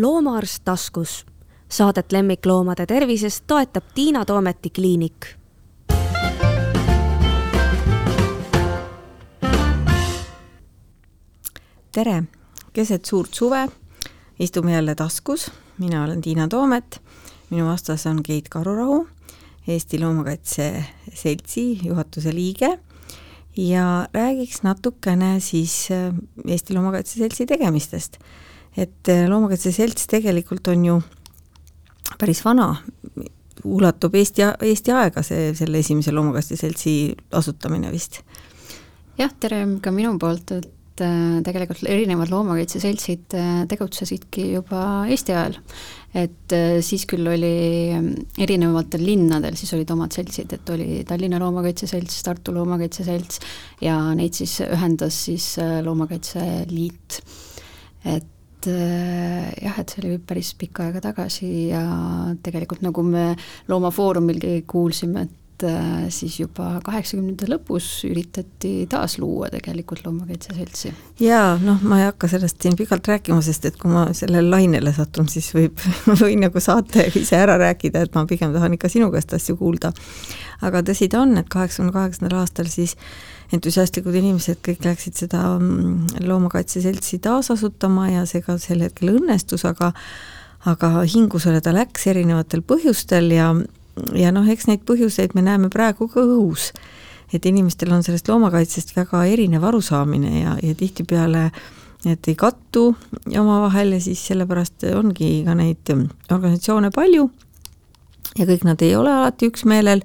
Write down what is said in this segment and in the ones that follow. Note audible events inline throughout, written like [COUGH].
loomaarst taskus. Saadet lemmikloomade tervisest toetab Tiina Toometi kliinik. tere, keset suurt suve istume jälle taskus, mina olen Tiina Toomet, minu vastas on Keit Karurahu, Eesti Loomakaitse Seltsi juhatuse liige ja räägiks natukene siis äh, Eesti Loomakaitse Seltsi tegemistest. Et äh, Loomakaitse Selts tegelikult on ju päris vana, ulatub Eesti, Eesti aega see, selle esimese Loomakaitse Seltsi asutamine vist. jah, tere ka minu poolt, et äh, tegelikult erinevad loomakaitseseltsid tegutsesidki juba Eesti ajal et siis küll oli ähm, erinevatel linnadel, siis olid omad seltsid, et oli Tallinna Loomakaitse Selts, Tartu Loomakaitse Selts ja neid siis ühendas siis äh, Loomakaitse Liit. et jah, et see oli päris pikka aega tagasi ja tegelikult nagu me Loomafoorumilgi kuulsime, et äh, siis juba kaheksakümnendate lõpus üritati taasluua tegelikult Loomakaitse Seltsi. jaa, noh, ma ei hakka sellest siin pikalt rääkima, sest et kui ma sellele lainele satun, siis võib, [LAUGHS] võin nagu saate ise ära rääkida, et ma pigem tahan ikka sinu käest asju kuulda. aga tõsi ta on, et kaheksakümne kaheksandal aastal siis entusiastlikud inimesed kõik läksid seda mm, Loomakaitse Seltsi taasasutama ja see ka sel hetkel õnnestus, aga aga hingusele ta läks erinevatel põhjustel ja ja noh, eks neid põhjuseid me näeme praegu ka õhus. et inimestel on sellest loomakaitsest väga erinev arusaamine ja, ja tihtipeale need ei kattu omavahel ja siis sellepärast ongi ka neid organisatsioone palju ja kõik nad ei ole alati üksmeelel,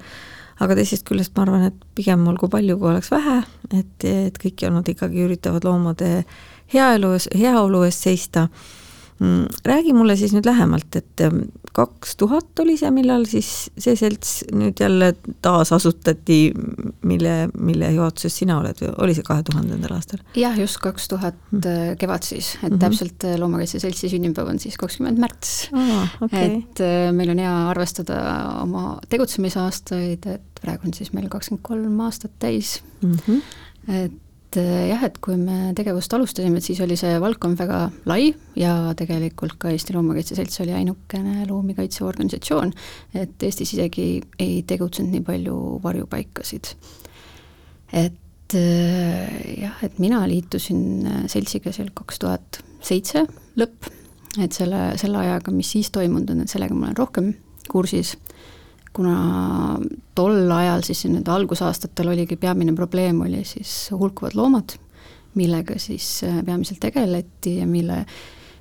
aga teisest küljest ma arvan, et pigem olgu palju, kui oleks vähe, et, et kõik nad ikkagi üritavad loomade heaelu, heaolu eest seista räägi mulle siis nüüd lähemalt, et ähm, kaks tuhat oli see, millal siis see selts nüüd jälle taasasutati, mille, mille juhatuses sina oled või oli see kahe tuhandendal aastal? jah, just kaks tuhat mm. äh, kevad siis, et mm -hmm. täpselt äh, Loomakaitse Seltsi sünnipäev on siis kakskümmend märts ah,. Okay. et äh, meil on hea arvestada oma tegutsemisaastaid, et praegu on siis meil kakskümmend kolm aastat täis mm. -hmm. et et eh, jah, et kui me tegevust alustasime, et siis oli see valdkond väga lai ja tegelikult ka Eesti Loomakaitse Selts oli ainukene loomikaitseorganisatsioon, et Eestis isegi ei tegutsenud nii palju varjupaikasid. et eh, jah, et mina liitusin eh, seltsiga seal kaks tuhat seitse lõpp, et selle, selle ajaga, mis siis toimunud on, et sellega ma olen rohkem kursis kuna tol ajal siis nüüd algusaastatel oligi peamine probleem, oli siis hulkuvad loomad, millega siis äh, peamiselt tegeleti ja mille,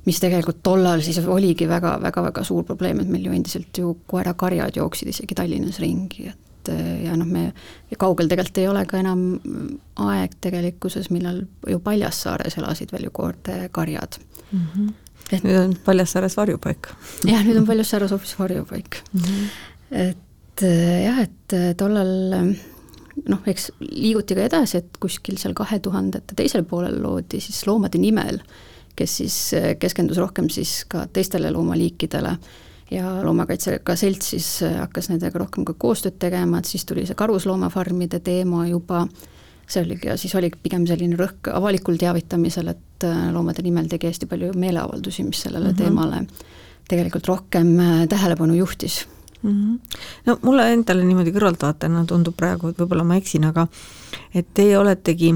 mis tegelikult tollal siis oligi väga, väga, väga suur probleem, et meil ju endiselt ju koerakarjad jooksid isegi Tallinnas ringi, et äh, ja noh, me kaugel tegelikult ei ole ka enam aeg tegelikkuses, millal ju Paljassaares elasid veel ju koerte karjad mm. -hmm. et nüüd on Paljassaares varjupaik. jah, nüüd on Paljassaares hoopis varjupaik mm. -hmm et eh, jah, et eh, tollal noh, eks liiguti ka edasi, et kuskil seal kahe tuhandete teisel poolel loodi siis Loomade nimel, kes siis keskendus rohkem siis ka teistele loomaliikidele. Ja Loomakaitsega Selts siis hakkas nendega rohkem ka koostööd tegema, et siis tuli see karusloomafarmide teema juba, see oligi ja siis oligi pigem selline rõhk avalikul teavitamisel, et Loomade nimel tegi hästi palju meeleavaldusi, mis sellele mm -hmm. teemale tegelikult rohkem tähelepanu juhtis mm. -hmm. no mulle endale niimoodi kõrvaltvaatajana tundub praegu, et võib-olla ma eksin, aga et teie oletegi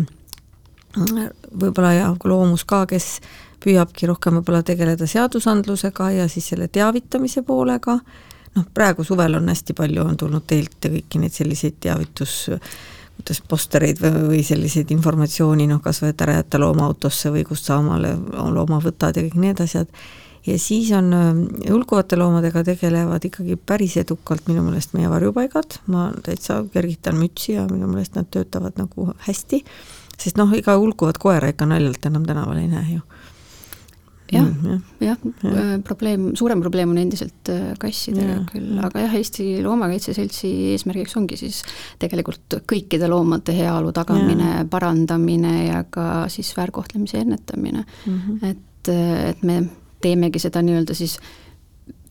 võib-olla ja loomus ka, kes püüabki rohkem võib-olla tegeleda seadusandlusega ja siis selle teavitamise poolega, noh praegu suvel on hästi palju, on tulnud teilt kõiki neid selliseid teavitus kuidas postereid või, või selliseid informatsiooni, noh kas või, et ära jätta looma autosse või kust sa omale looma võtad ja kõik need asjad ja siis on hulkuvate loomadega tegelevad ikkagi päris edukalt minu meelest meie varjupaigad, ma täitsa kergitan mütsi ja minu meelest nad töötavad nagu hästi, sest noh, ega hulkuvat koera ikka naljalt enam tänaval ei näe ju jah mm,, jah ja. ja., probleem, suurem probleem on endiselt kassidega ja, küll, aga jah, Eesti Loomakaitse Seltsi eesmärgiks ongi siis tegelikult kõikide loomade heaolu tagamine, parandamine ja ka siis väärkohtlemise ennetamine mm. -hmm. et, et me teemegi seda nii-öelda siis,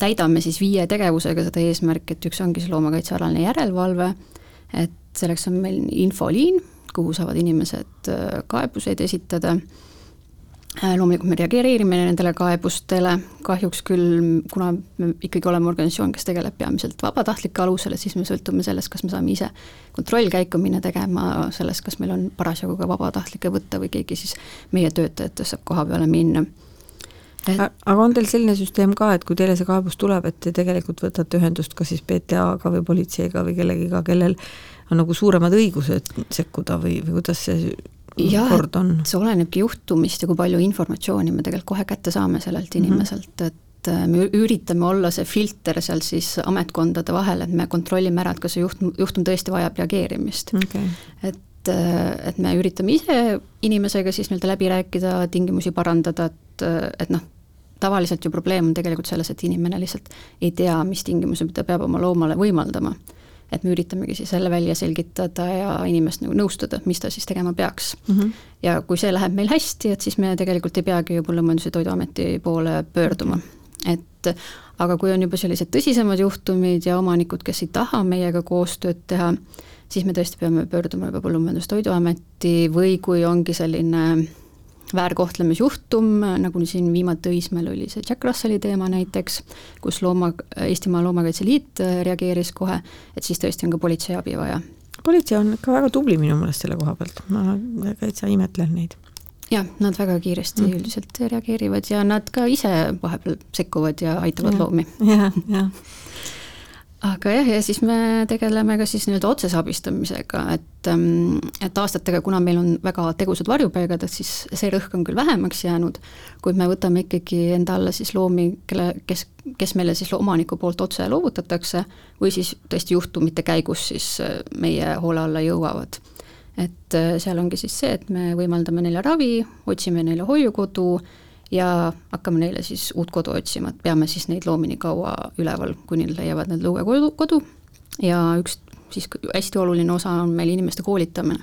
täidame siis viie tegevusega seda eesmärki, et üks ongi see loomakaitsealaline järelevalve, et selleks on meil infoliin, kuhu saavad inimesed äh, kaebuseid esitada, Äh, loomulikult me reageerime nendele kaebustele, kahjuks küll, kuna me ikkagi oleme organisatsioon, kes tegeleb peamiselt vabatahtlike alusel, et siis me sõltume sellest, kas me saame ise kontrollkäiku minna tegema, sellest, kas meil on parasjagu ka vabatahtlikke võtta või keegi siis meie töötajatest saab koha peale minna. Aga on teil selline süsteem ka, et kui teile see kaebus tuleb, et te tegelikult võtate ühendust kas siis PTA-ga või politseiga või kellegiga, kellel on nagu suuremad õigused sekkuda või, või kuidas see jah, kord on? see olenebki juhtumist ja kui palju informatsiooni me tegelikult kohe kätte saame sellelt inimeselt mm, -hmm. et äh, me üritame olla see filter seal siis ametkondade vahel, et me kontrollime ära, et kas see juhtum, juhtum tõesti vajab reageerimist okay.. et äh, et me üritame ise inimesega siis nii-öelda läbi rääkida, tingimusi parandada, et, et noh, tavaliselt ju probleem on tegelikult selles, et inimene lihtsalt ei tea, mis tingimusi ta peab oma loomale võimaldama et me üritamegi siis jälle välja selgitada ja inimest nagu nõustada, mis ta siis tegema peaks mm. -hmm. ja kui see läheb meil hästi, et siis me tegelikult ei peagi ju Põllumajandus- ja Toiduameti poole pöörduma. et aga kui on juba sellised tõsisemad juhtumid ja omanikud, kes ei taha meiega koostööd teha, siis me tõesti peame pöörduma juba Põllumajandus- ja Toiduameti või kui ongi selline väärkohtlemisjuhtum, nagu siin viimati Õismäel oli see Jack Russelli teema näiteks, kus looma, Eestimaa Loomakaitse Liit äh, reageeris kohe, et siis tõesti on ka politsei abi vaja. politsei on ikka väga tubli minu meelest selle koha pealt, ma täitsa imetlen neid jah, nad väga kiiresti mm. üldiselt reageerivad ja nad ka ise vahepeal sekkuvad ja aitavad ja, loomi ja,. jah, jah aga jah, ja siis me tegeleme ka siis nii-öelda otsese abistamisega, et, ähm, et aastatega, kuna meil on väga tegusad varjupaigad, et siis see rõhk on küll vähemaks jäänud, kuid me võtame ikkagi enda alla siis loomi, kelle, kes, kes meile siis omaniku poolt otse loovutatakse või siis tõesti juhtumite käigus siis äh, meie hoole alla jõuavad. et äh, seal ongi siis see, et me võimaldame neile ravi, otsime neile hoiukodu ja hakkame neile siis uut kodu otsima, et peame siis neid loomi nii kaua üleval, kuni nad leiavad endale uue kodu, kodu. Ja üks siis hästi oluline osa on meil inimeste koolitamine.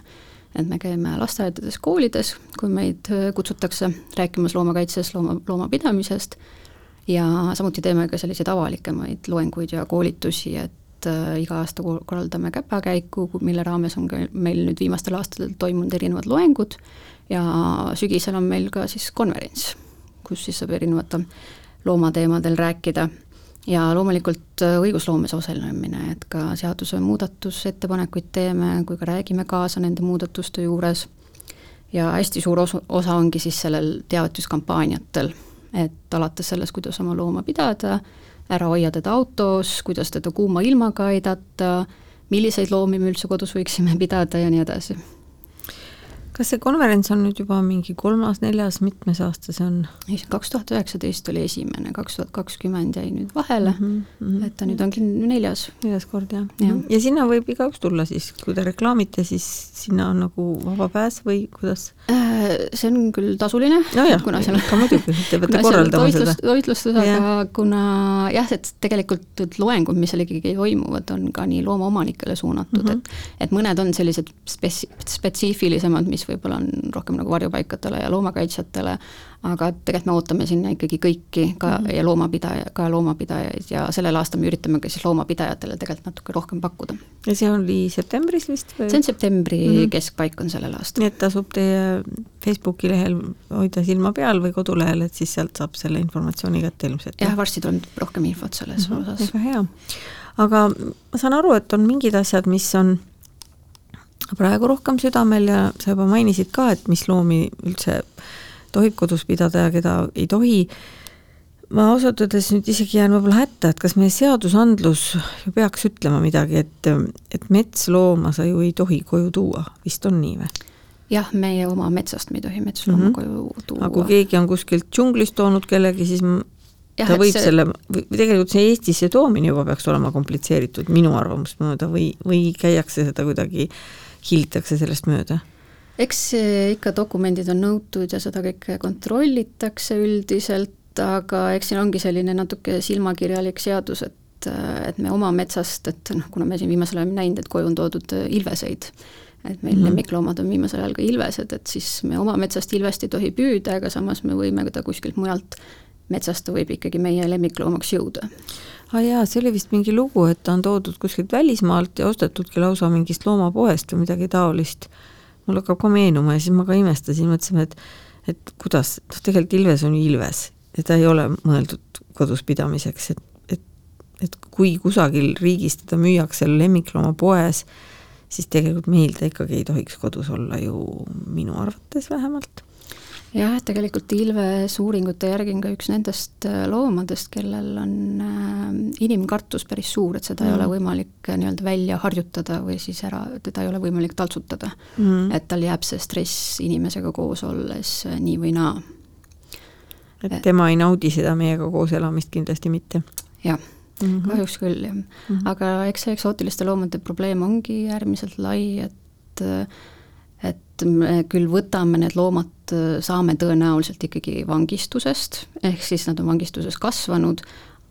et me käime lasteaedades, koolides, kui meid kutsutakse rääkimas loomakaitsest, looma, loomapidamisest. Ja samuti teeme ka selliseid avalikemaid loenguid ja koolitusi, et äh, iga aasta korraldame käpakäiku, mille raames on ka meil nüüd viimastel aastatel toimunud erinevad loengud. Ja sügisel on meil ka siis konverents kus siis saab erinevatel loomateemadel rääkida. Ja loomulikult äh, õigusloomes osalemine, et ka seaduse muudatusettepanekuid teeme, kui ka räägime kaasa nende muudatuste juures. Ja hästi suur osa, osa ongi siis sellel teavituskampaaniatel, et alates sellest, kuidas oma looma pidada, ära hoia teda autos, kuidas teda kuuma ilmaga aidata, milliseid loomi me üldse kodus võiksime pidada ja nii edasi kas see konverents on nüüd juba mingi kolmas, neljas, mitmes aasta see on? ei, see kaks tuhat üheksateist oli esimene, kaks tuhat kakskümmend jäi nüüd vahele mm, -hmm. et ta nüüd ongi neljas. neljas kord, jah ja. ja sinna võib igaüks tulla siis, kui te reklaamite, siis sinna on nagu vaba pääs või kuidas? Äh, see on küll tasuline no, kuna seal on muidugi, te peate [LAUGHS] korraldama toitlus, seda. toitlustus, aga kuna jah, et tegelikult need loengud, mis seal ikkagi toimuvad, on ka nii loomaomanikele suunatud mm, -hmm. et et mõned on sellised spetsi-, spetsiifilisemad, mis mis võib-olla on rohkem nagu varjupaikadele ja loomakaitsjatele, aga tegelikult me ootame sinna ikkagi kõiki ka mm -hmm. ja loomapidaja, ka loomapidajaid ja sellel aastal me üritame ka siis loomapidajatele tegelikult natuke rohkem pakkuda. ja see oli septembris vist või? see on septembri mm -hmm. keskpaik on sellel aastal. nii et tasub teie Facebooki lehel hoida silma peal või kodulehel, et siis sealt saab selle informatsiooni kätte ilmselt? jah, varsti tuleb rohkem infot selles mm -hmm. osas. väga hea. aga ma saan aru, et on mingid asjad, mis on praegu rohkem südamel ja sa juba mainisid ka, et mis loomi üldse tohib kodus pidada ja keda ei tohi. ma ausalt öeldes nüüd isegi jään võib-olla hätta, et kas meie seadusandlus ju peaks ütlema midagi, et, et metslooma sa ju ei tohi koju tuua, vist on nii või? jah, meie oma metsast me ei tohi metslooma mm -hmm. koju tuua. aga kui keegi on kuskilt džunglist toonud kellegi, siis jah, ta võib see... selle, tegelikult see Eestisse toomine juba peaks olema komplitseeritud minu arvamust mööda või, või käiakse seda kuidagi hiilitakse sellest mööda? eks ikka dokumendid on nõutud ja seda kõike kontrollitakse üldiselt, aga eks siin ongi selline natuke silmakirjalik seadus, et et me oma metsast, et noh, kuna me siin viimasel ajal näinud, et koju on toodud ilveseid, et meil mm -hmm. lemmikloomad on viimasel ajal ka ilvesed, et siis me oma metsast ilvest ei tohi püüda, aga samas me võime ta kuskilt mujalt metsast ta võib ikkagi meie lemmikloomaks jõuda ah jaa, see oli vist mingi lugu, et ta on toodud kuskilt välismaalt ja ostetudki lausa mingist loomapoest või midagi taolist. mul hakkab ka meenuma ja siis ma ka imestasin, mõtlesime, et et kuidas, noh tegelikult ilves on ilves ja ta ei ole mõeldud kodus pidamiseks, et, et, et kui kusagil riigis teda müüakse lemmikloomapoes, siis tegelikult meil ta ikkagi ei tohiks kodus olla ju minu arvates vähemalt jah, tegelikult Ilves uuringute järgi on ka üks nendest äh, loomadest, kellel on äh, inimkartus päris suur, et seda mm. ei ole mm. võimalik äh, nii-öelda välja harjutada või siis ära, teda ei ole võimalik taltsutada mm.. et tal jääb see stress inimesega koos olles nii või naa. et tema ei naudi seda meiega koos elamist kindlasti mitte? jah Mm -hmm. kahjuks küll, jah mm. -hmm. aga eks see eksootiliste loomade probleem ongi äärmiselt lai, et et me küll võtame need loomad, saame tõenäoliselt ikkagi vangistusest, ehk siis nad on vangistuses kasvanud,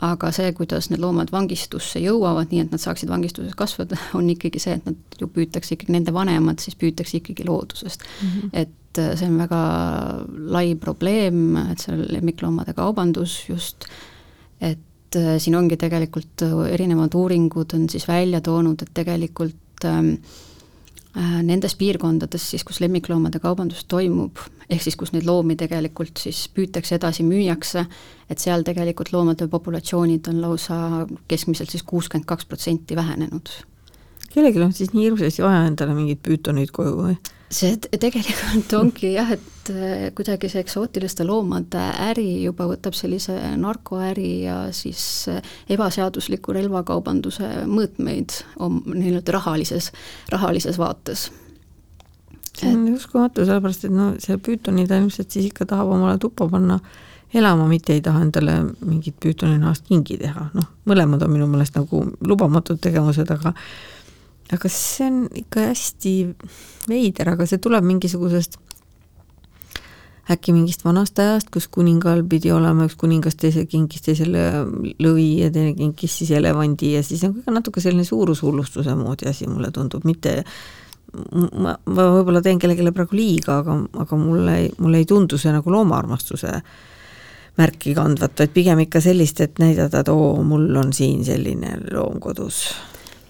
aga see, kuidas need loomad vangistusse jõuavad, nii et nad saaksid vangistuses kasvada, [LAUGHS] on ikkagi see, et nad ju püütakse ikkagi, nende vanemad siis püütakse ikkagi loodusest mm. -hmm. et äh, see on väga lai probleem, et see lemmikloomade kaubandus just, et äh, siin ongi tegelikult erinevad uuringud on siis välja toonud, et tegelikult ähm, Äh, nendes piirkondades siis, kus lemmikloomade kaubandus toimub, ehk siis kus neid loomi tegelikult siis püütakse edasi, müüakse, et seal tegelikult loomade populatsioonid on lausa keskmiselt siis kuuskümmend kaks protsenti vähenenud. kellelgi on siis nii hirmsasti vaja endale mingeid püütoneid koju või? See tegelikult [LAUGHS] ongi jah, et äh, kuidagi see eksootiliste loomade äri juba võtab sellise narkoäri ja siis äh, ebaseadusliku relvakaubanduse mõõtmeid nii-öelda rahalises, rahalises vaates. see on uskumatu, sellepärast et no see püütoni ta ilmselt siis ikka tahab omale tuppa panna elama, mitte ei taha endale mingit püütoninahast kingi teha, noh, mõlemad on minu meelest nagu lubamatud tegevused, aga aga see on ikka hästi veider, aga see tuleb mingisugusest äkki mingist vanast ajast, kus kuningal pidi olema üks kuningas, teise kinkis teisele lõvi ja teine kinkis siis elevandi ja siis on ka natuke selline suurushullustuse moodi asi, mulle tundub, mitte ma, ma võib-olla teen kellelegi praegu liiga, aga, aga mulle, mulle ei tundu see nagu loomaarmastuse märki kandvat, vaid pigem ikka sellist, et näidata, et oo, mul on siin selline loom kodus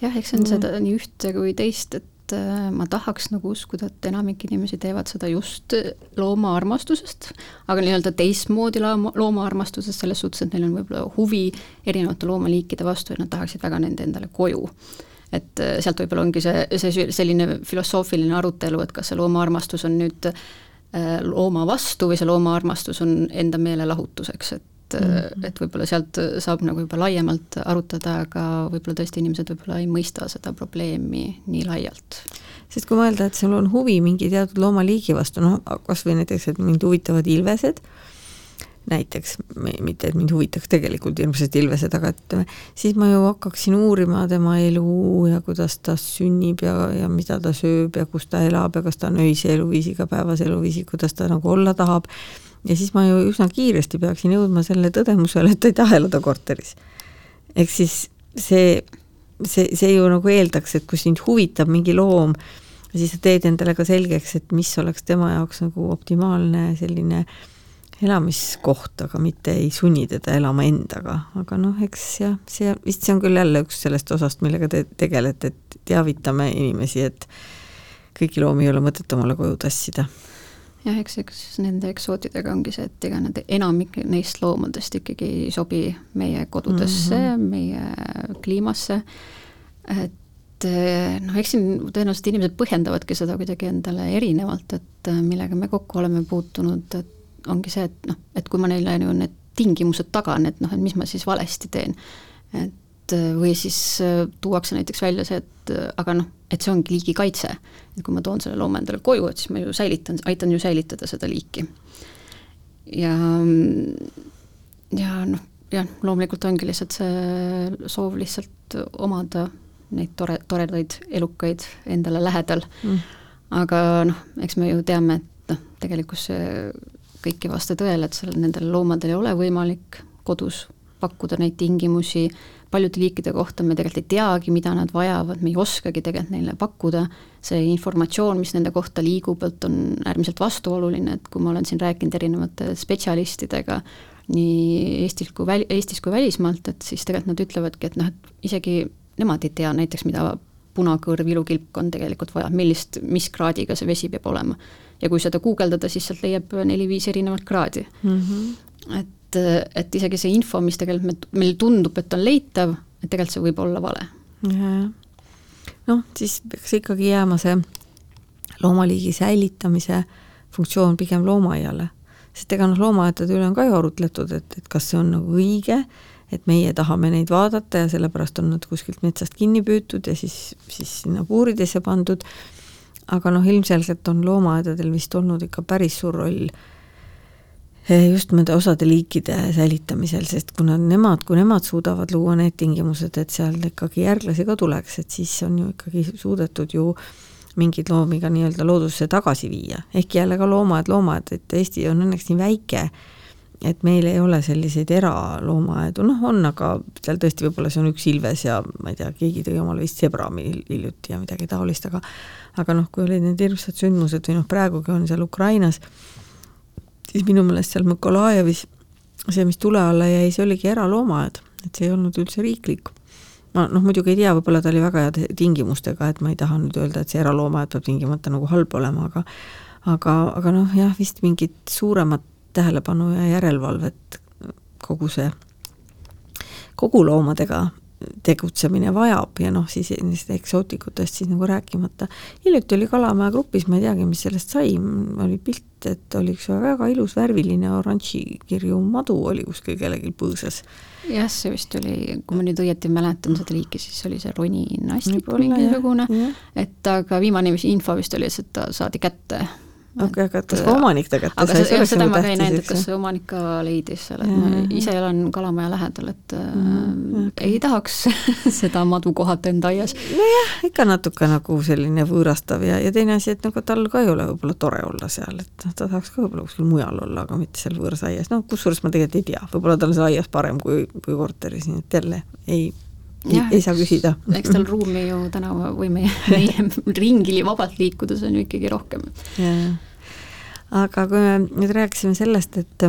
jah, eks see on mm. seda nii ühte kui teist, et äh, ma tahaks nagu uskuda, et enamik inimesi teevad seda just loomaarmastusest, aga nii-öelda teistmoodi looma, loomaarmastusest selles suhtes, et neil on võib-olla huvi erinevate loomaliikide vastu ja nad tahaksid väga nende endale koju et äh, sealt võib-olla ongi see, see selline filosoofiline arutelu, et kas see loomaarmastus on nüüd äh, looma vastu või see loomaarmastus on enda meelelahutuseks, et et mm, -hmm. et võib-olla sealt saab nagu juba laiemalt arutada, aga võib-olla tõesti inimesed võib-olla ei mõista seda probleemi nii laialt. sest kui mõelda, et sul on huvi mingi teatud loomaliigi vastu, noh kas või näiteks, et mind huvitavad ilvesed, näiteks, mitte et mind huvitaks tegelikult hirmsasti ilvesed, aga ütleme, siis ma ju hakkaksin uurima tema elu ja kuidas ta sünnib ja, ja mida ta sööb ja kus ta elab ja kas ta on öise eluviisiga, päevase eluviisi, kuidas ta nagu olla tahab ja siis ma ju üsna kiiresti peaksin jõudma selle tõdemusele, et ta ei taha elada korteris. ehk siis see, see, see ju nagu eeldaks, et kui sind huvitab mingi loom, siis sa teed endale ka selgeks, et mis oleks tema jaoks nagu optimaalne selline elamiskoht, aga mitte ei sunni teda elama endaga, aga noh, eks jah, see vist see on küll jälle üks sellest osast, millega te tegelete, et teavitame inimesi, et kõiki loomi ei ole mõtet omale koju tassida jah, eks, eks nende eksootidega ongi see, et ega need enamik neist loomadest ikkagi ei sobi meie kodudesse mm, -hmm. meie kliimasse, et eh, noh, eks siin tõenäoliselt inimesed põhjendavadki seda kuidagi endale erinevalt, et eh, millega me kokku oleme puutunud, et ongi see, et noh, et kui ma neile ju need tingimused tagan, et noh, et mis ma siis valesti teen. et või siis äh, tuuakse näiteks välja see, et äh, aga noh, et see ongi liigikaitse. et kui ma toon selle looma endale koju, et siis ma ju säilitan, aitan ju säilitada seda liiki. ja, ja noh, jah, loomulikult ongi lihtsalt see soov lihtsalt omada neid tore, toredaid elukaid endale lähedal mm.. aga noh, eks me ju teame, et noh, tegelikult see kõik ei vasta tõele, et sellel, nendel loomadel ei ole võimalik kodus pakkuda neid tingimusi, paljude liikide kohta me tegelikult ei teagi, mida nad vajavad, me ei oskagi tegelikult neile pakkuda, see informatsioon, mis nende kohta liigub, et on äärmiselt vastuoluline, et kui ma olen siin rääkinud erinevate spetsialistidega, nii Eestis kui väl-, Eestis kui välismaalt, et siis tegelikult nad ütlevadki, et noh, et isegi nemad ei tea näiteks, mida punakõrv, ilukilp on tegelikult vaja, millist, mis kraadiga see vesi peab olema. ja kui seda guugeldada, siis sealt leiab neli-viis erinevat kraadi mm. -hmm. et, et isegi see info, mis tegelikult me, meil tundub, et on leitav, et tegelikult see võib olla vale. noh, siis peaks ikkagi jääma see loomaliigi säilitamise funktsioon pigem loomaaiale, sest ega noh, loomaaedade üle on ka ju arutletud, et, et kas see on nagu õige et meie tahame neid vaadata ja sellepärast on nad kuskilt metsast kinni püütud ja siis, siis sinna puuridesse pandud, aga noh, ilmselgelt on loomaaedadel vist olnud ikka päris suur roll just nende osade liikide säilitamisel, sest kuna nemad, kui nemad suudavad luua need tingimused, et seal ikkagi järglasi ka tuleks, et siis on ju ikkagi suudetud ju mingeid loomi ka nii-öelda loodusesse tagasi viia, ehkki jälle ka loomaaed, loomaaed, et Eesti on õnneks nii väike, et meil ei ole selliseid eraloomaaedu, noh on, aga seal tõesti võib-olla see on üks ilves ja ma ei tea, keegi tõi omale vist sebrami hiljuti ja midagi taolist, aga aga noh, kui olid need hirmsad sündmused või noh, praegugi on seal Ukrainas, siis minu meelest seal Mõkolajevis see, mis tule alla jäi, see oligi eraloomaaed, et see ei olnud üldse riiklik. ma noh, muidugi ei tea, võib-olla ta oli väga heade tingimustega, et ma ei taha nüüd öelda, et see eraloomaaed peab tingimata nagu halb olema, aga aga, aga noh, jah, vist mingit suuremat tähelepanu ja järelevalvet kogu see, kogu loomadega tegutsemine vajab ja noh, siis nendest eksootikutest siis nagu rääkimata. hiljuti oli Kalamaja grupis, ma ei teagi, mis sellest sai, oli pilt, et oli üks väga ilus värviline oranžikirju madu oli kuskil kellelgi põõsas. jah, see vist oli, kui ma nüüd õieti mäletan seda liiki, siis oli see roninastik mingisugune, et aga viimane info vist oli, et ta saadi kätte okei, aga kas ka omanik ta sai? aga seda ma ka ei näinud, et kas see omanik ka leidis selle, et ma ise elan Kalamaja lähedal, et mm, okay. ei tahaks [LAUGHS] seda madu kohata enda aias. nojah, ikka natuke nagu selline võõrastav ja, ja teine asi, et nagu tal ka ei ole võib-olla tore olla seal, et noh, ta tahaks ka võib-olla kuskil mujal olla, aga mitte seal võõras aias, noh, kusjuures ma tegelikult ei tea, võib-olla tal on seal aias parem kui, kui korteris, nii et jälle ei ei, ei saa küsida. [LAUGHS] eks tal ruumi ju tänava või meie, [LAUGHS] meie ringi vabalt liikudes on ju ikkagi rohkem. aga kui me nüüd rääkisime sellest, et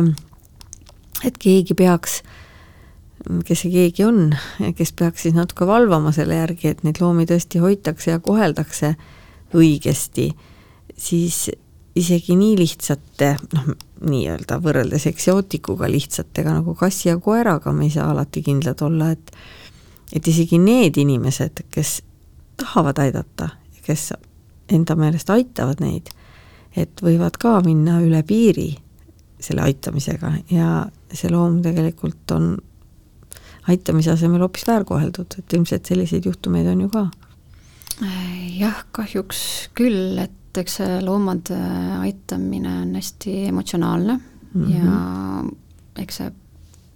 et keegi peaks, kes see keegi on, kes peaks siis natuke valvama selle järgi, et neid loomi tõesti hoitakse ja koheldakse õigesti, siis isegi nii lihtsate, noh, nii-öelda võrreldes eksootikuga lihtsatega nagu kassi ja koeraga me ei saa alati kindlad olla, et et isegi need inimesed, kes tahavad aidata, kes enda meelest aitavad neid, et võivad ka minna üle piiri selle aitamisega ja see loom tegelikult on aitamise asemel hoopis väärkoheldud, et ilmselt selliseid juhtumeid on ju ka. jah, kahjuks küll, et eks see loomade aitamine on hästi emotsionaalne mm -hmm. ja eks see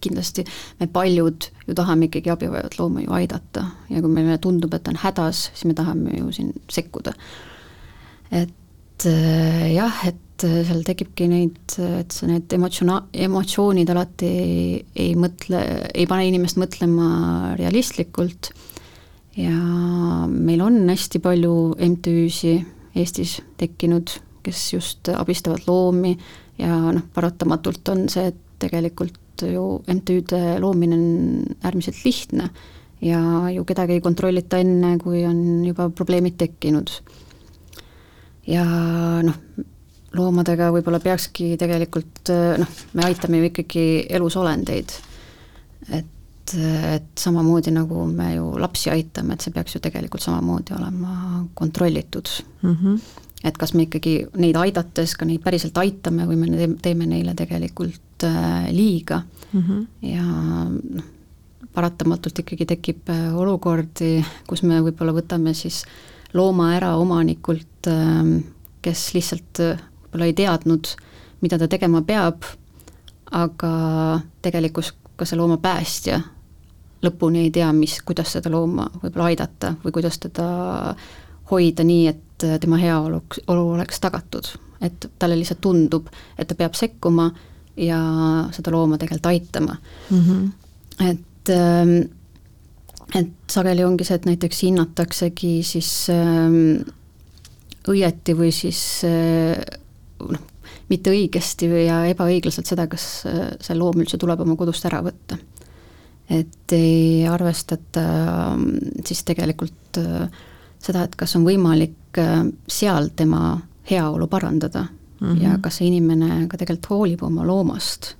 kindlasti me paljud ju tahame ikkagi abivajavat looma ju aidata. Ja kui meile tundub, et ta on hädas, siis me tahame ju siin sekkuda. et äh, jah, et äh, seal tekibki neid, et see, need emotsioona-, emotsioonid alati ei, ei mõtle, ei pane inimest mõtlema realistlikult. Ja meil on hästi palju MTÜ-si Eestis tekkinud, kes just abistavad loomi. Ja noh, paratamatult on see, et tegelikult ju MTÜ-de loomine on äärmiselt lihtne ja ju kedagi ei kontrollita enne, kui on juba probleemid tekkinud. ja noh, loomadega võib-olla peakski tegelikult noh, me aitame ju ikkagi elusolendeid, et, et samamoodi nagu me ju lapsi aitame, et see peaks ju tegelikult samamoodi olema kontrollitud mm. -hmm. Et kas me ikkagi neid aidates ka neid päriselt aitame või me teeme neile tegelikult äh, liiga mm -hmm. ja noh, paratamatult ikkagi tekib äh, olukordi, kus me võib-olla võtame siis looma ära omanikult, ähm, kes lihtsalt äh, võib-olla ei teadnud, mida ta tegema peab, aga tegelikult ka see looma päästja lõpuni ei tea, mis, kuidas seda looma võib-olla aidata või kuidas teda hoida nii, et äh, tema heaolu, olu oleks tagatud. et talle lihtsalt tundub, et ta peab sekkuma ja seda looma tegelikult aitama mm. -hmm. et, ähm, et sageli ongi see, et näiteks hinnataksegi siis ähm, õieti või siis äh, noh, mitte õigesti või ja ebaõiglaselt seda, kas äh, see loom üldse tuleb oma kodust ära võtta. et ei arvestata ähm, siis tegelikult äh, seda, et kas on võimalik äh, seal tema heaolu parandada mm -hmm. ja kas see inimene ka tegelikult hoolib oma loomast.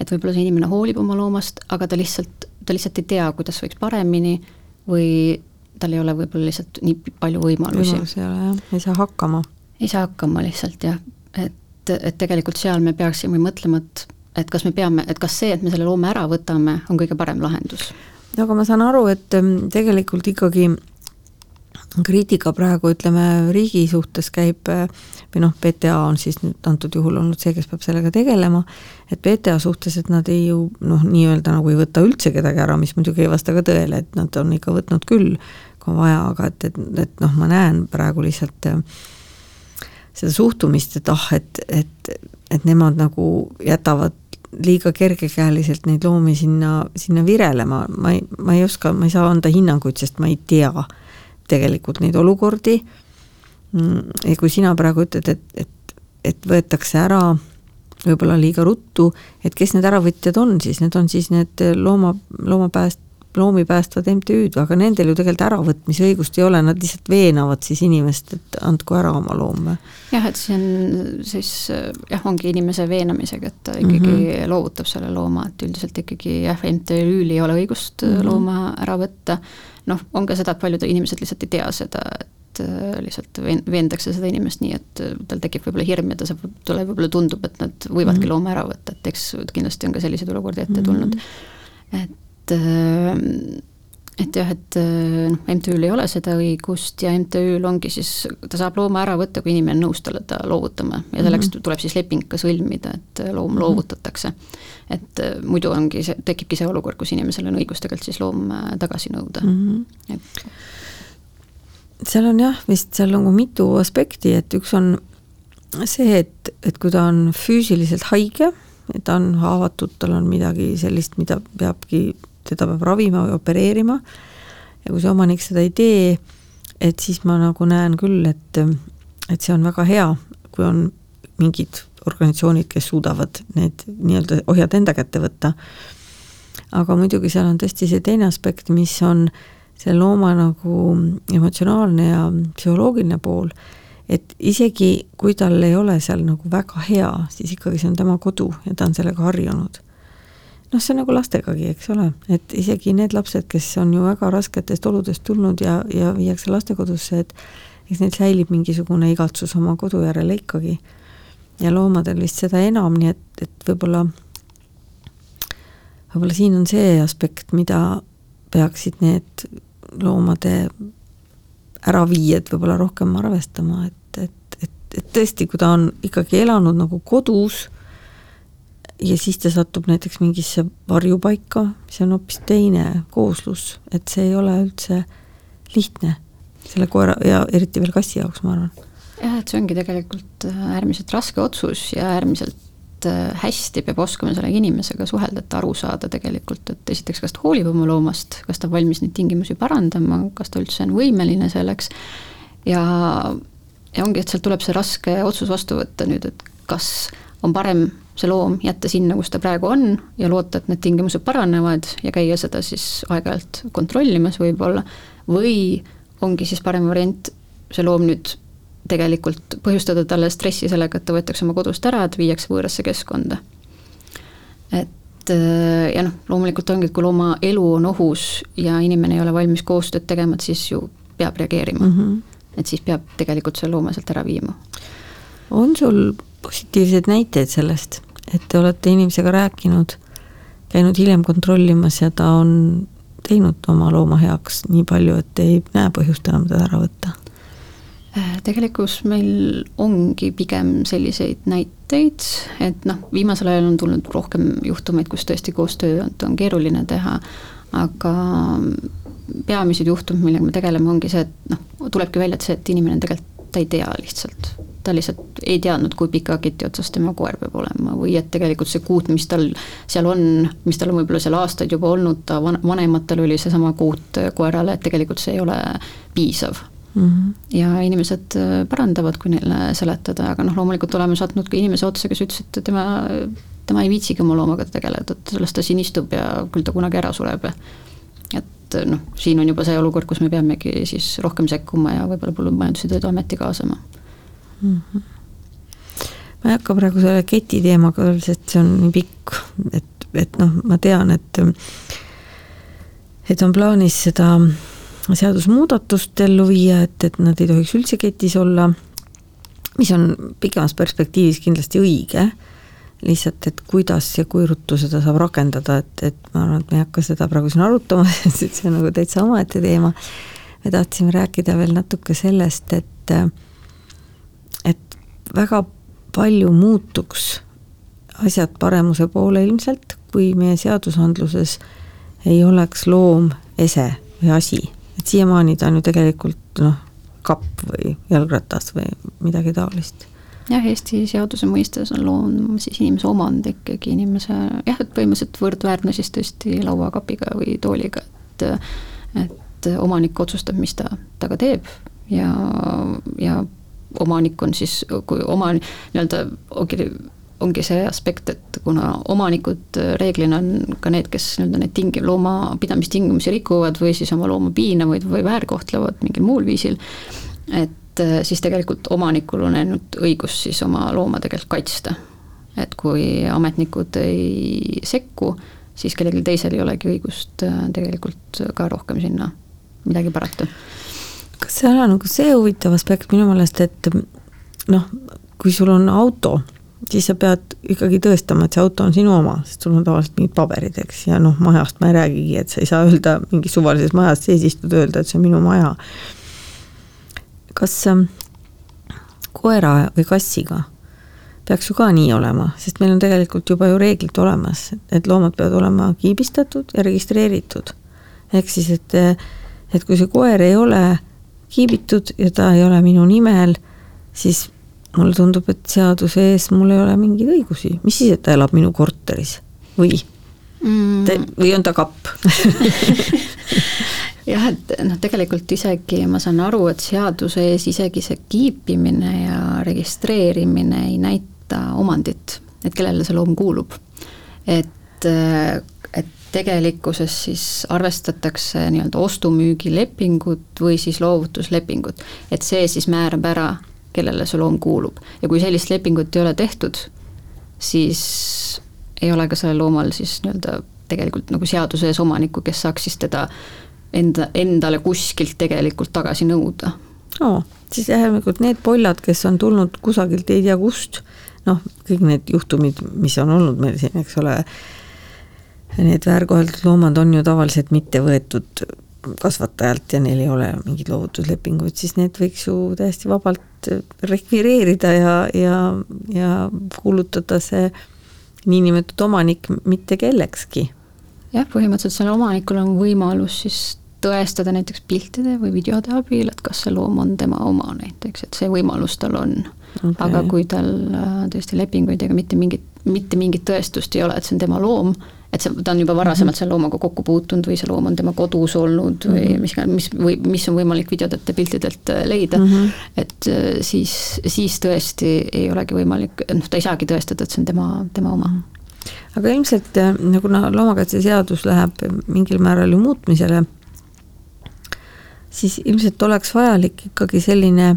et võib-olla see inimene hoolib oma loomast, aga ta lihtsalt, ta lihtsalt ei tea, kuidas võiks paremini või tal ei ole võib-olla lihtsalt nii palju võimalusi. võimalusi ei ole jah, ei saa hakkama. ei saa hakkama lihtsalt jah, et, et tegelikult seal me peaksime mõtlema, et et kas me peame, et kas see, et me selle loome ära võtame, on kõige parem lahendus? no aga ma saan aru, et ähm, tegelikult ikkagi kriitika praegu ütleme riigi suhtes käib või noh, PTA on siis nüüd antud juhul olnud see, kes peab sellega tegelema, et PTA suhtes, et nad ei ju noh, nii-öelda nagu ei võta üldse kedagi ära, mis muidugi ei vasta ka tõele, et nad on ikka võtnud küll, kui on vaja, aga et, et, et noh, ma näen praegu lihtsalt seda suhtumist, et ah, et, et, et nemad nagu jätavad liiga kergekäeliselt neid loomi sinna, sinna virelema, ma ei, ma ei oska, ma ei saa anda hinnanguid, sest ma ei tea tegelikult neid olukordi. Mm, ja kui sina praegu ütled, et, et, et võetakse ära võib-olla liiga ruttu, et kes need äravõtjad on siis, need on siis need looma, loomapääst-, loomi päästvad MTÜ-d, aga nendel ju tegelikult äravõtmise õigust ei ole, nad lihtsalt veenavad siis inimest, et andku ära oma loom jah, et see on siis jah, ongi inimese veenamisega, et ta ikkagi mm -hmm. loovutab selle looma, et üldiselt ikkagi jah, MTÜ-l ei ole õigust mm -hmm. looma ära võtta, noh, on ka seda, et paljud inimesed lihtsalt ei tea seda, et äh, lihtsalt veen-, veendakse seda inimest nii, et tal tekib võib-olla hirm ja ta saab, talle võib-olla tundub, et nad võivadki mm -hmm. looma ära võtta, et eks kindlasti on ka selliseid olukordi ette tulnud mm. -hmm. et et et jah, et noh, MTÜ-l ei ole seda õigust ja MTÜ-l ongi siis, ta saab looma ära võtta, kui inimene on nõus talle ta loovutama ja selleks mm -hmm. tuleb siis leping ka sõlmida, et loom mm -hmm. loovutatakse. et muidu ongi see, tekibki see olukord, kus inimesel on õigus tegelikult siis loom tagasi nõuda mm. -hmm. Et... seal on jah, vist seal on nagu mitu aspekti, et üks on see, et, et kui ta on füüsiliselt haige, et ta on haavatud, tal on midagi sellist, mida peabki teda peab ravima või opereerima ja kui see omanik seda ei tee, et siis ma nagu näen küll, et, et see on väga hea, kui on mingid organisatsioonid, kes suudavad need nii-öelda ohjad enda kätte võtta. aga muidugi seal on tõesti see teine aspekt, mis on see looma nagu emotsionaalne ja psühholoogiline pool, et isegi kui tal ei ole seal nagu väga hea, siis ikkagi see on tema kodu ja ta on sellega harjunud noh, see on nagu lastegagi, eks ole, et isegi need lapsed, kes on ju väga rasketest oludest tulnud ja, ja viiakse lastekodusse, et eks neil säilib mingisugune igatsus oma kodu järele ikkagi. ja loomadel vist seda enam, nii et, et võib-olla, võib-olla siin on see aspekt, mida peaksid need loomade äraviijad võib-olla rohkem arvestama, et, et, et, et tõesti, kui ta on ikkagi elanud nagu kodus ja siis ta satub näiteks mingisse varjupaika, mis on hoopis teine kooslus, et see ei ole üldse lihtne selle koera ja eriti veel kassi jaoks, ma arvan. jah, et see ongi tegelikult äh, äärmiselt raske otsus ja äärmiselt äh, hästi peab oskama selle inimesega suhelda, et aru saada tegelikult, et esiteks, kas ta hoolib oma loomast, kas ta on valmis neid tingimusi parandama, kas ta üldse on võimeline selleks ja, ja ongi, et sealt tuleb see raske otsus vastu võtta nüüd, et kas on parem see loom jätta sinna, kus ta praegu on ja loota, et need tingimused paranevad ja käia seda siis aeg-ajalt kontrollimas võib-olla, või ongi siis parem variant see loom nüüd tegelikult põhjustada talle stressi sellega, et ta võetakse oma kodust ära, et viiakse võõrasse keskkonda. et äh, ja noh, loomulikult ongi, et kui looma elu on ohus ja inimene ei ole valmis koostööd tegema, et siis ju peab reageerima mm. -hmm. et siis peab tegelikult selle looma sealt ära viima. on sul positiivseid näiteid sellest? Et te olete inimesega rääkinud, käinud hiljem kontrollimas ja ta on teinud oma looma heaks nii palju, et ei näe põhjust enam teda ära võtta? Äh, tegelikult meil ongi pigem selliseid näiteid, et noh, viimasel ajal on tulnud rohkem juhtumeid, kus tõesti koostööd on keeruline teha, aga peamised juhtumid, millega me tegeleme, ongi see, et noh, tulebki välja, et see, et inimene tegelikult, ta ei tea lihtsalt ta lihtsalt ei teadnud, kui pika keti otsas tema koer peab olema või et tegelikult see kuut, mis tal seal on, mis tal on võib-olla seal aastaid juba olnud, ta van-, vanematel oli seesama kuut koerale, et tegelikult see ei ole piisav mm. -hmm. ja inimesed äh, parandavad, kui neile seletada, aga noh, loomulikult oleme sattunud ka inimese otsa, kes ütles, et tema, tema ei viitsigi oma loomaga tegeleda, et las ta siin istub ja küll ta kunagi ära sureb. et et noh, siin on juba see olukord, kus me peamegi siis rohkem sekkuma ja võib-olla Põllumajandus- ja Toiduameti kaasama mm. -hmm. ma ei hakka praegu selle keti teemaga, sest see on nii pikk, et, et noh, ma tean, et et on plaanis seda seadusmuudatust ellu viia, et, et nad ei tohiks üldse ketis olla, mis on pikemas perspektiivis kindlasti õige lihtsalt, et kuidas ja kui ruttu seda saab rakendada, et, et ma arvan, et me ei hakka seda praegu siin arutama, [LAUGHS] sest see on nagu täitsa omaette teema. me tahtsime rääkida veel natuke sellest, et, et väga palju muutuks asjad paremuse poole ilmselt, kui meie seadusandluses ei oleks loom ese või asi, et siiamaani ta on ju tegelikult noh, kapp või jalgratas või midagi taolist. Jah, Eesti seaduse mõistes on loom siis inimese omand ikkagi inimese jah, et põhimõtteliselt võrdväärne siis tõesti lauakapiga või tooliga, et et omanik otsustab, mis ta temaga teeb ja, ja omanik on siis, kui oma nii-öelda ongi, ongi see aspekt, et kuna omanikud reeglina on ka need, kes nii-öelda neid tingi-, loomapidamistingimusi rikuvad või siis oma looma piinavad või väärkohtlevad mingil muul viisil, et äh, siis tegelikult omanikul on ainult õigus siis oma looma tegelikult kaitsta. et kui ametnikud ei sekku, siis kellelgi teisel ei olegi õigust äh, tegelikult ka rohkem sinna midagi parata. Kas seal on nagu see huvitav aspekt minu meelest, et noh, kui sul on auto, siis sa pead ikkagi tõestama, et see auto on sinu oma, sest sul on tavaliselt mingid paberid, eks, ja noh, majast ma ei räägigi, et sa ei saa öelda mingis suvalises majas sees istuda, öelda, et see on minu maja kas ähm, koera või kassiga peaks ju ka nii olema, sest meil on tegelikult juba ju reeglid olemas, et loomad peavad olema kiibistatud ja registreeritud. ehk siis, et, et kui see koer ei ole kiibitud ja ta ei ole minu nimel, siis mulle tundub, et seaduse ees mul ei ole mingeid õigusi, mis siis, et ta elab minu korteris või mm.? või on ta kapp [LAUGHS] jah, et noh, tegelikult isegi ma saan aru, et seaduse ees isegi see kiipimine ja registreerimine ei näita omandit, et kellele see loom kuulub. et, et tegelikkuses siis arvestatakse nii-öelda ostu-müügilepingut või siis loovutuslepingut, et see siis määrab ära, kellele see loom kuulub ja kui sellist lepingut ei ole tehtud, siis ei ole ka sellel loomal siis nii-öelda tegelikult nagu seaduse ees omanikku, kes saaks siis teda enda, endale kuskilt tegelikult tagasi nõuda. oo, siis järelikult need pollad, kes on tulnud kusagilt ei tea kust, noh, kõik need juhtumid, mis on olnud meil siin, eks ole, need väärkoheldud loomad on ju tavaliselt mitte võetud kasvatajalt ja neil ei ole mingeid loovutuslepinguid, siis need võiks ju täiesti vabalt rekvireerida ja, ja, ja kuulutada see niinimetatud omanik mitte kellekski. jah, põhimõtteliselt sellel omanikul on võimalus siis tõestada näiteks piltide või videode abil, et kas see loom on tema oma näiteks, et see võimalus tal on okay.. aga kui tal äh, tõesti lepinguid ega mitte mingit, mitte mingit tõestust ei ole, et see on tema loom, et see, ta on juba varasemalt mhm. selle loomaga kokku puutunud või see loom on tema kodus olnud või mhm. mis, mis, või mis on võimalik videodelt ja piltidelt äh, leida mm, -hmm. et äh, siis, siis tõesti ei olegi võimalik, noh, ta ei saagi tõestada, et see on tema, tema oma aga ilmselt kuna loomakaitseseadus läheb mingil määral ju muutmisele siis ilmselt oleks vajalik ikkagi selline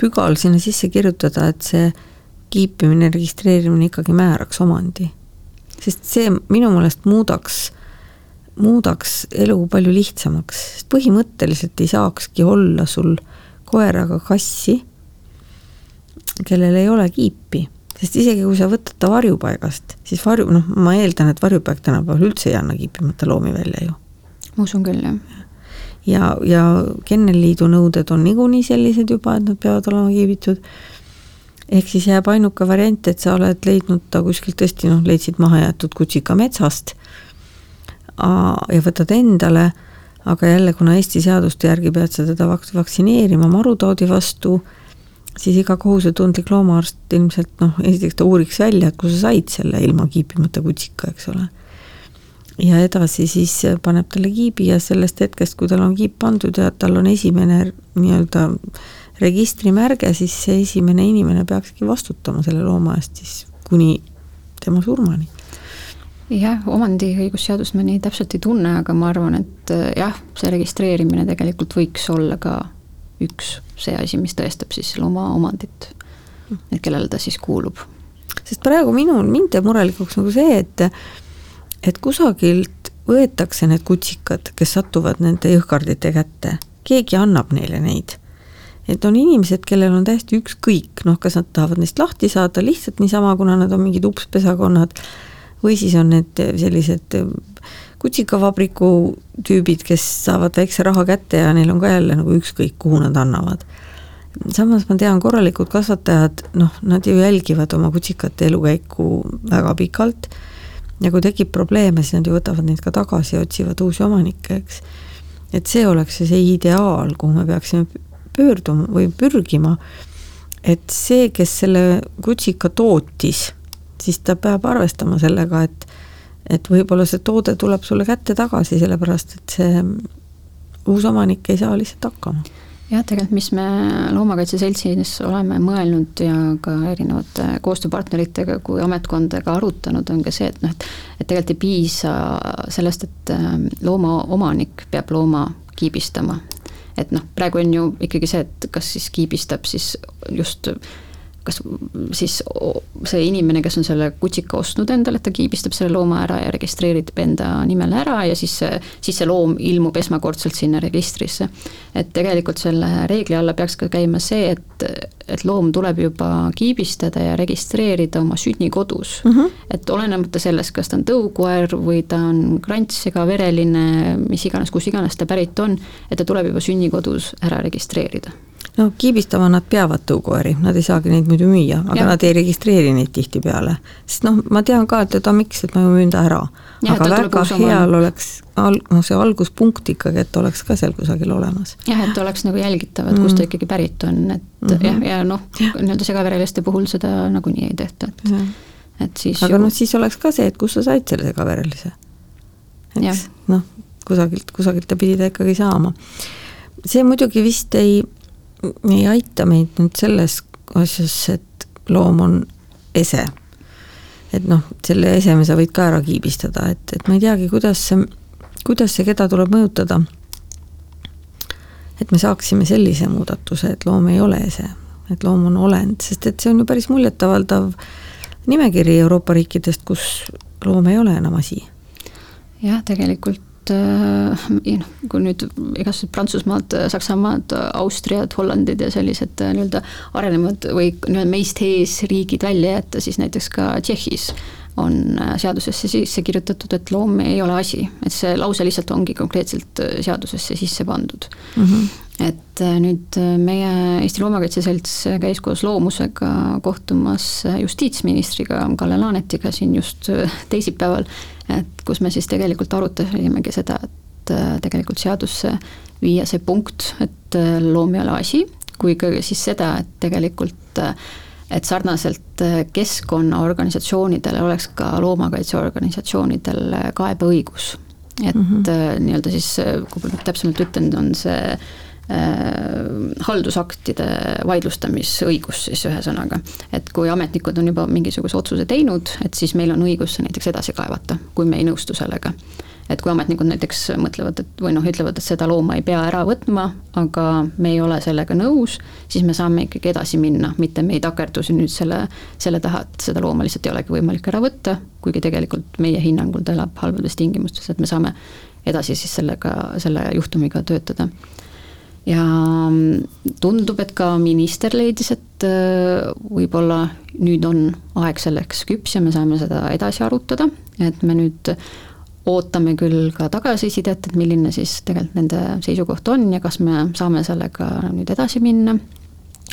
pügal sinna sisse kirjutada, et see kiipimine, registreerimine ikkagi määraks omandi. Sest see minu meelest muudaks, muudaks elu palju lihtsamaks, sest põhimõtteliselt ei saakski olla sul koeraga kassi, kellel ei ole kiipi sest isegi kui sa võtad ta varjupaigast, siis varju, noh, ma eeldan, et varjupaik tänapäeval üldse ei anna kiipimata loomi välja ju. ma usun küll, jah ja, ja Kennelliidu nõuded on niikuinii sellised juba, et nad peavad olema kiibitud. Ehk siis jääb ainuke variant, et sa oled leidnud ta kuskilt tõesti noh, leidsid mahajäetud kutsika metsast ja võtad endale, aga jälle, kuna Eesti seaduste järgi pead sa teda vak-, vaktsineerima marutaudi vastu, siis iga kohusetundlik loomaarst ilmselt noh, esiteks ta uuriks välja, et kus sa said selle ilma kiipimata kutsika, eks ole. Ja edasi siis paneb talle kiibi ja sellest hetkest, kui tal on kiip pandud ja tal on esimene nii-öelda registrimärge, siis see esimene inimene peakski vastutama selle looma eest siis kuni tema surmani. jah, omandiõigusseadust ma nii täpselt ei tunne, aga ma arvan, et äh, jah, see registreerimine tegelikult võiks olla ka üks see asi, mis tõestab siis looma omandit, et kellele ta siis kuulub. sest praegu minul, mind teeb murelikuks nagu see, et et kusagilt võetakse need kutsikad, kes satuvad nende jõhkardite kätte, keegi annab neile neid et on inimesed, kellel on täiesti ükskõik, noh, kas nad tahavad neist lahti saada lihtsalt niisama, kuna nad on mingid upspesakonnad, või siis on need sellised kutsikavabriku tüübid, kes saavad väikse raha kätte ja neil on ka jälle nagu ükskõik, kuhu nad annavad. samas ma tean, korralikud kasvatajad, noh, nad ju jälgivad oma kutsikate elukäiku väga pikalt ja kui tekib probleeme, siis nad ju võtavad neid ka tagasi ja otsivad uusi omanikke, eks. et see oleks see ideaal, kuhu me peaksime pöörduma või pürgima, et see, kes selle kutsika tootis, siis ta peab arvestama sellega, et et võib-olla see toode tuleb sulle kätte tagasi, sellepärast et see uus omanik ei saa lihtsalt hakkama. Jah, tegelikult mis me Loomakaitse Seltsis oleme mõelnud ja ka erinevate koostööpartneritega kui ametkondadega arutanud, on ka see, et noh, et et tegelikult ei piisa sellest, et loomaomanik peab looma kiibistama, et noh, praegu on ju ikkagi see, et kas siis kiibistab siis just kas siis see inimene, kes on selle kutsika ostnud endale, ta kiibistab selle looma ära ja registreerib enda nimele ära ja siis see, siis see loom ilmub esmakordselt sinna registrisse. et tegelikult selle reegli alla peaks ka käima see, et, et loom tuleb juba kiibistada ja registreerida oma sünnikodus mm. -hmm. et olenemata sellest, kas ta on tõukoer või ta on krants ega vereline, mis iganes, kus iganes ta pärit on, et ta tuleb juba sünnikodus ära registreerida no kiibistama nad peavad tõukoeri, nad ei saagi neid muidu müüa, aga ja. nad ei registreeri neid tihtipeale. sest noh, ma tean ka, et oda miks, et ma ju müün ta ära. aga väga heal oleks al-, noh see alguspunkt ikkagi, et oleks ka seal kusagil olemas. jah, et oleks nagu jälgitav, et kust ta mm. ikkagi pärit on, et mm -hmm. jah, ja noh, nii-öelda segavereliste puhul seda nagunii ei tehta, et ja. et siis aga ju... noh, siis oleks ka see, et kust sa said selle segaverelise. eks noh, kusagilt, kusagilt ta pidi ta ikkagi saama. see muidugi vist ei ei aita meid nüüd selles asjas, et loom on ese. et noh, selle eseme sa võid ka ära kiibistada, et, et ma ei teagi, kuidas see, kuidas see keda tuleb mõjutada. et me saaksime sellise muudatuse, et loom ei ole ese, et loom on olend, sest et see on ju päris muljetavaldav nimekiri Euroopa riikidest, kus loom ei ole enam asi. jah, tegelikult et noh, kui nüüd igasugused Prantsusmaad, Saksamaad, Austriad, Hollandid ja sellised äh, nii-öelda arenevad või nii-öelda meist ees riigid välja jätta, siis näiteks ka Tšehhis on äh, seadusesse sisse kirjutatud, et loom ei ole asi, et see lause lihtsalt ongi konkreetselt seadusesse sisse pandud mm. -hmm et nüüd meie Eesti Loomakaitse Selts käis koos Loomusega kohtumas justiitsministriga Kalle Laanetiga siin just teisipäeval et kus me siis tegelikult arutasimegi seda, et äh, tegelikult seadusse viia see punkt, et äh, loom ei ole asi, kui ka siis seda, et tegelikult äh, et sarnaselt keskkonnaorganisatsioonidele oleks ka loomakaitseorganisatsioonidel kaebeõigus. et mm -hmm. nii-öelda siis, kui ma täpsemalt ütlen, on see Äh, haldusaktide vaidlustamisõigus siis ühesõnaga. et kui ametnikud on juba mingisuguse otsuse teinud, et siis meil on õigus see näiteks edasi kaevata, kui me ei nõustu sellega. et kui ametnikud näiteks mõtlevad, et või noh, ütlevad, et seda looma ei pea ära võtma, aga me ei ole sellega nõus, siis me saame ikkagi edasi minna, mitte me ei takerdu siin nüüd selle, selle taha, et seda looma lihtsalt ei olegi võimalik ära võtta, kuigi tegelikult meie hinnangul ta elab halbades tingimustes, et me saame edasi siis sellega, selle juhtumiga töötada ja mm, tundub, et ka minister leidis, et äh, võib-olla nüüd on aeg selleks küps ja me saame seda edasi arutada, et me nüüd ootame küll ka tagasisidet, et milline siis tegelikult nende seisukoht on ja kas me saame sellega nüüd edasi minna.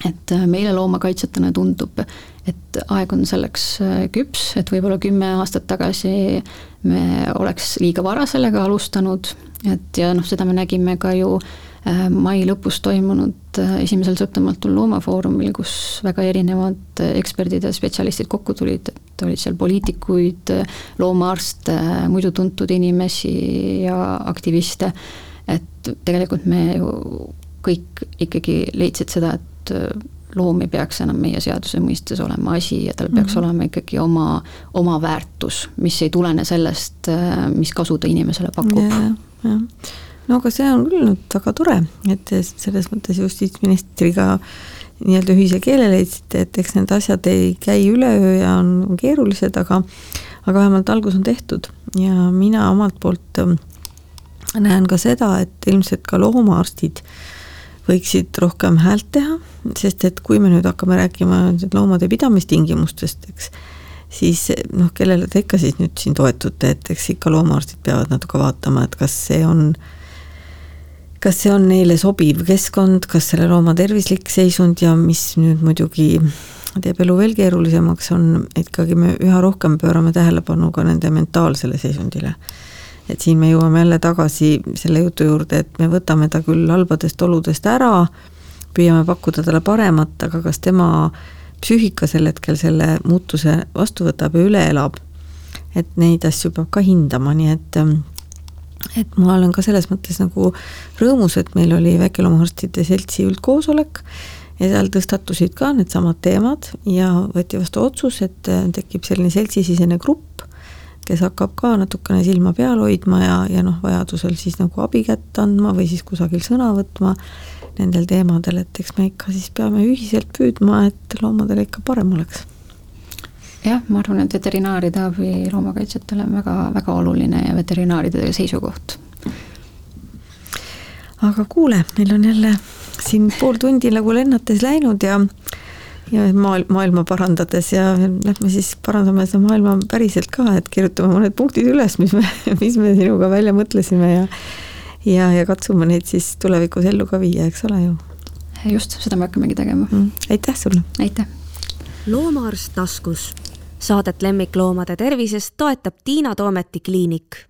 et äh, meile loomakaitsjatena tundub, et aeg on selleks äh, küps, et võib-olla kümme aastat tagasi me oleks liiga vara sellega alustanud, et ja noh, seda me nägime ka ju äh, mai lõpus toimunud äh, esimesel sõltumatul loomafoorumil, kus väga erinevad äh, eksperdid ja spetsialistid kokku tulid, et olid seal poliitikuid, loomaarste, muidu tuntud inimesi ja aktiviste, et tegelikult me ju kõik ikkagi leidsid seda, et loom ei peaks enam meie seaduse mõistes olema asi ja tal peaks mm -hmm. olema ikkagi oma, oma väärtus, mis ei tulene sellest, mis kasu ta inimesele pakub. jah, no aga see on küll nüüd väga tore, et selles mõttes justiitsministriga nii-öelda ühise keele leidsite, et eks need asjad ei käi üleöö ja on, on keerulised, aga aga vähemalt algus on tehtud. Ja mina omalt poolt ähm, näen ka seda, et ilmselt ka loomaarstid võiksid rohkem häält teha, sest et kui me nüüd hakkame rääkima loomade pidamistingimustest, eks, siis noh, kellele te ikka siis nüüd siin toetute, et eks ikka loomaarstid peavad natuke vaatama, et kas see on, kas see on neile sobiv keskkond, kas selle looma tervislik seisund ja mis nüüd muidugi teeb elu veel keerulisemaks, on ikkagi me üha rohkem pöörame tähelepanu ka nende mentaalsele seisundile. Et siin me jõuame jälle tagasi selle jutu juurde, et me võtame ta küll halbadest oludest ära, püüame pakkuda talle paremat, aga kas tema psüühika sel hetkel selle muutuse vastu võtab ja üle elab, et neid asju peab ka hindama, nii et et ma olen ka selles mõttes nagu rõõmus, et meil oli Väikeloomaarstide Seltsi üldkoosolek ja seal tõstatusid ka needsamad teemad ja võeti vastu otsus, et tekib selline seltsisisene grupp kes hakkab ka natukene silma peal hoidma ja, ja noh, vajadusel siis nagu abi kätt andma või siis kusagil sõna võtma nendel teemadel, et eks me ikka siis peame ühiselt püüdma, et loomadel ikka parem oleks. Jah, ma arvan, et veterinaaride abi loomakaitsjatele on väga, väga oluline ja veterinaaride seisukoht. aga kuule, meil on jälle siin pool tundi nagu lennates läinud ja ja maal, maailma parandades ja lähme siis parandame seda maailma päriselt ka, et kirjutame mõned punktid üles, mis me, mis me sinuga välja mõtlesime ja ja, ja katsume neid siis tulevikus ellu ka viia, eks ole ju. just, seda me hakkamegi tegema mm,. aitäh sulle! aitäh! loomaarst taskus. Saadet lemmikloomade tervisest toetab Tiina Toometi kliinik